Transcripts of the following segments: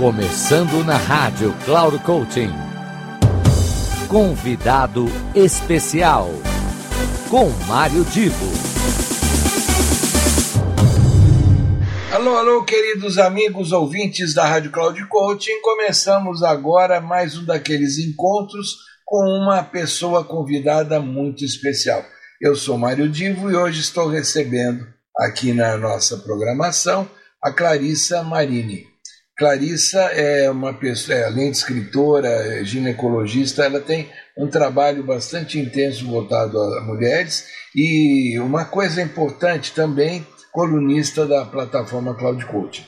Começando na rádio Cloud Coaching. Convidado especial com Mário Divo. Alô, alô, queridos amigos ouvintes da Rádio Cloud Coaching. Começamos agora mais um daqueles encontros com uma pessoa convidada muito especial. Eu sou Mário Divo e hoje estou recebendo aqui na nossa programação a Clarissa Marini. Clarissa é uma pessoa, é, além de escritora, ginecologista, ela tem um trabalho bastante intenso voltado a mulheres e uma coisa importante também, colunista da plataforma Cloud Coaching.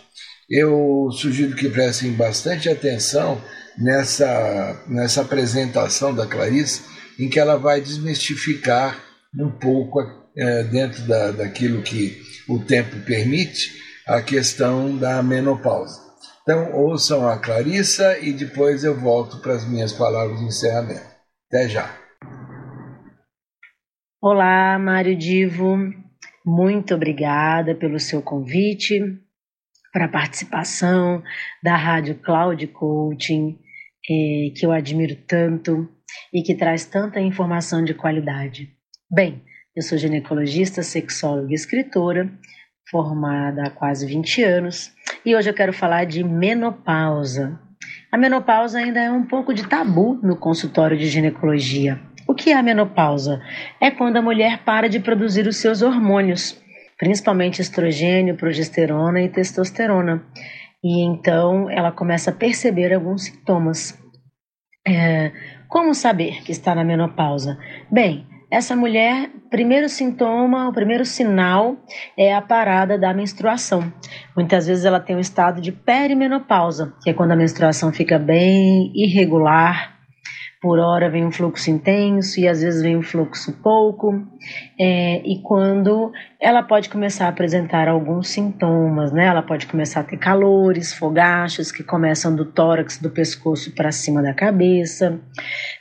Eu sugiro que prestem bastante atenção nessa, nessa apresentação da Clarissa, em que ela vai desmistificar um pouco é, dentro da, daquilo que o tempo permite a questão da menopausa. Então ouçam a Clarissa e depois eu volto para as minhas palavras de encerramento. Até já. Olá, Mário Divo. Muito obrigada pelo seu convite para a participação da Rádio Cloud Coaching, eh, que eu admiro tanto e que traz tanta informação de qualidade. Bem, eu sou ginecologista, sexóloga e escritora formada há quase 20 anos, e hoje eu quero falar de menopausa. A menopausa ainda é um pouco de tabu no consultório de ginecologia. O que é a menopausa? É quando a mulher para de produzir os seus hormônios, principalmente estrogênio, progesterona e testosterona. E então ela começa a perceber alguns sintomas. É, como saber que está na menopausa? Bem, essa mulher, primeiro sintoma, o primeiro sinal é a parada da menstruação. Muitas vezes ela tem um estado de perimenopausa, que é quando a menstruação fica bem irregular, por hora vem um fluxo intenso e às vezes vem um fluxo pouco, é, e quando ela pode começar a apresentar alguns sintomas, né? Ela pode começar a ter calores, fogachos que começam do tórax, do pescoço para cima da cabeça,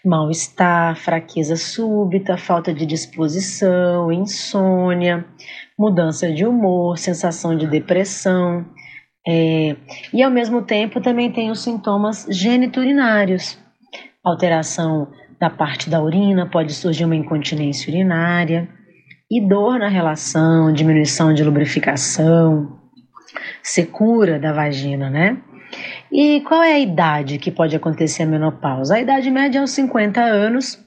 mal-estar, fraqueza súbita, falta de disposição, insônia, mudança de humor, sensação de depressão. É, e ao mesmo tempo também tem os sintomas geniturinários, alteração da parte da urina, pode surgir uma incontinência urinária e dor na relação, diminuição de lubrificação, secura da vagina, né? E qual é a idade que pode acontecer a menopausa? A idade média é aos 50 anos,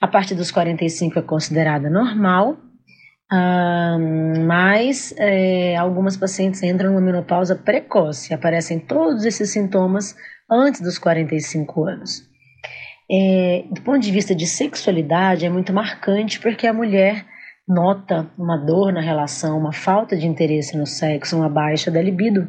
a partir dos 45 é considerada normal, mas é, algumas pacientes entram numa menopausa precoce, aparecem todos esses sintomas antes dos 45 anos. É, do ponto de vista de sexualidade, é muito marcante porque a mulher nota uma dor na relação, uma falta de interesse no sexo, uma baixa da libido.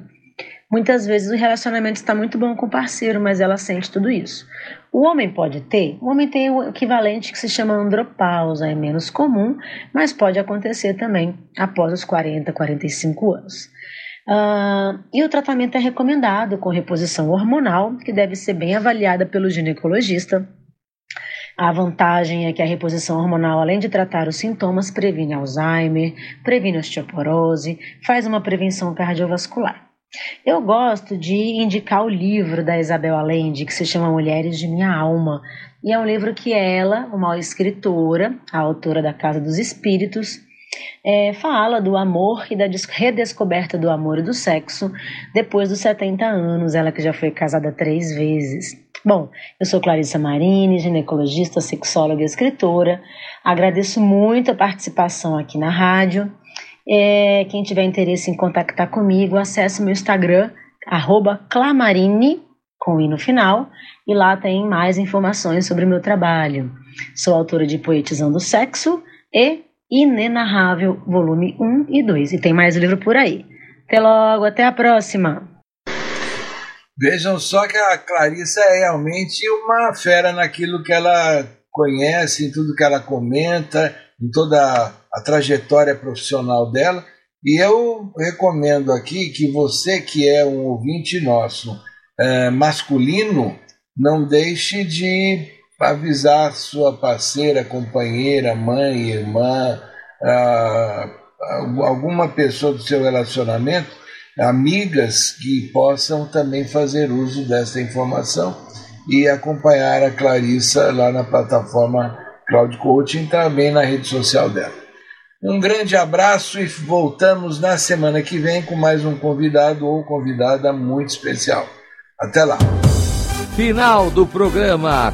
Muitas vezes o relacionamento está muito bom com o parceiro, mas ela sente tudo isso. O homem pode ter? O homem tem o equivalente que se chama andropausa, é menos comum, mas pode acontecer também após os 40, 45 anos. Uh, e o tratamento é recomendado com reposição hormonal, que deve ser bem avaliada pelo ginecologista. A vantagem é que a reposição hormonal, além de tratar os sintomas, previne Alzheimer, previne osteoporose, faz uma prevenção cardiovascular. Eu gosto de indicar o livro da Isabel Allende, que se chama Mulheres de Minha Alma. E é um livro que ela, uma escritora, a autora da Casa dos Espíritos, é, fala do amor e da redescoberta do amor e do sexo depois dos 70 anos, ela que já foi casada três vezes. Bom, eu sou Clarissa Marini, ginecologista, sexóloga e escritora. Agradeço muito a participação aqui na rádio. É, quem tiver interesse em contactar comigo, acesse meu Instagram, clamarine, com i no final, e lá tem mais informações sobre o meu trabalho. Sou autora de Poetizando o Sexo e Inenarrável, volume 1 e 2. E tem mais livro por aí. Até logo, até a próxima. Vejam só que a Clarissa é realmente uma fera naquilo que ela conhece, em tudo que ela comenta, em toda a trajetória profissional dela. E eu recomendo aqui que você que é um ouvinte nosso é, masculino, não deixe de avisar sua parceira, companheira, mãe, irmã, ah, alguma pessoa do seu relacionamento amigas que possam também fazer uso desta informação e acompanhar a Clarissa lá na plataforma Cloud Coaching, também na rede social dela. Um grande abraço e voltamos na semana que vem com mais um convidado ou convidada muito especial. Até lá. Final do programa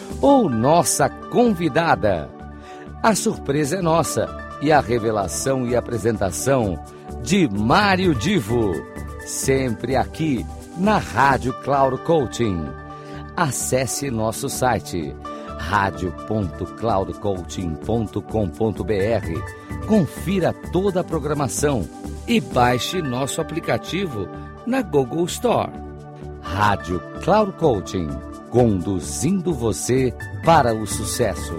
ou nossa convidada? A surpresa é nossa e a revelação e apresentação de Mário Divo, sempre aqui na Rádio Cloud Coaching. Acesse nosso site radio.cloudcoaching.com.br. Confira toda a programação e baixe nosso aplicativo na Google Store. Rádio Cloud Coaching, conduzindo você para o sucesso.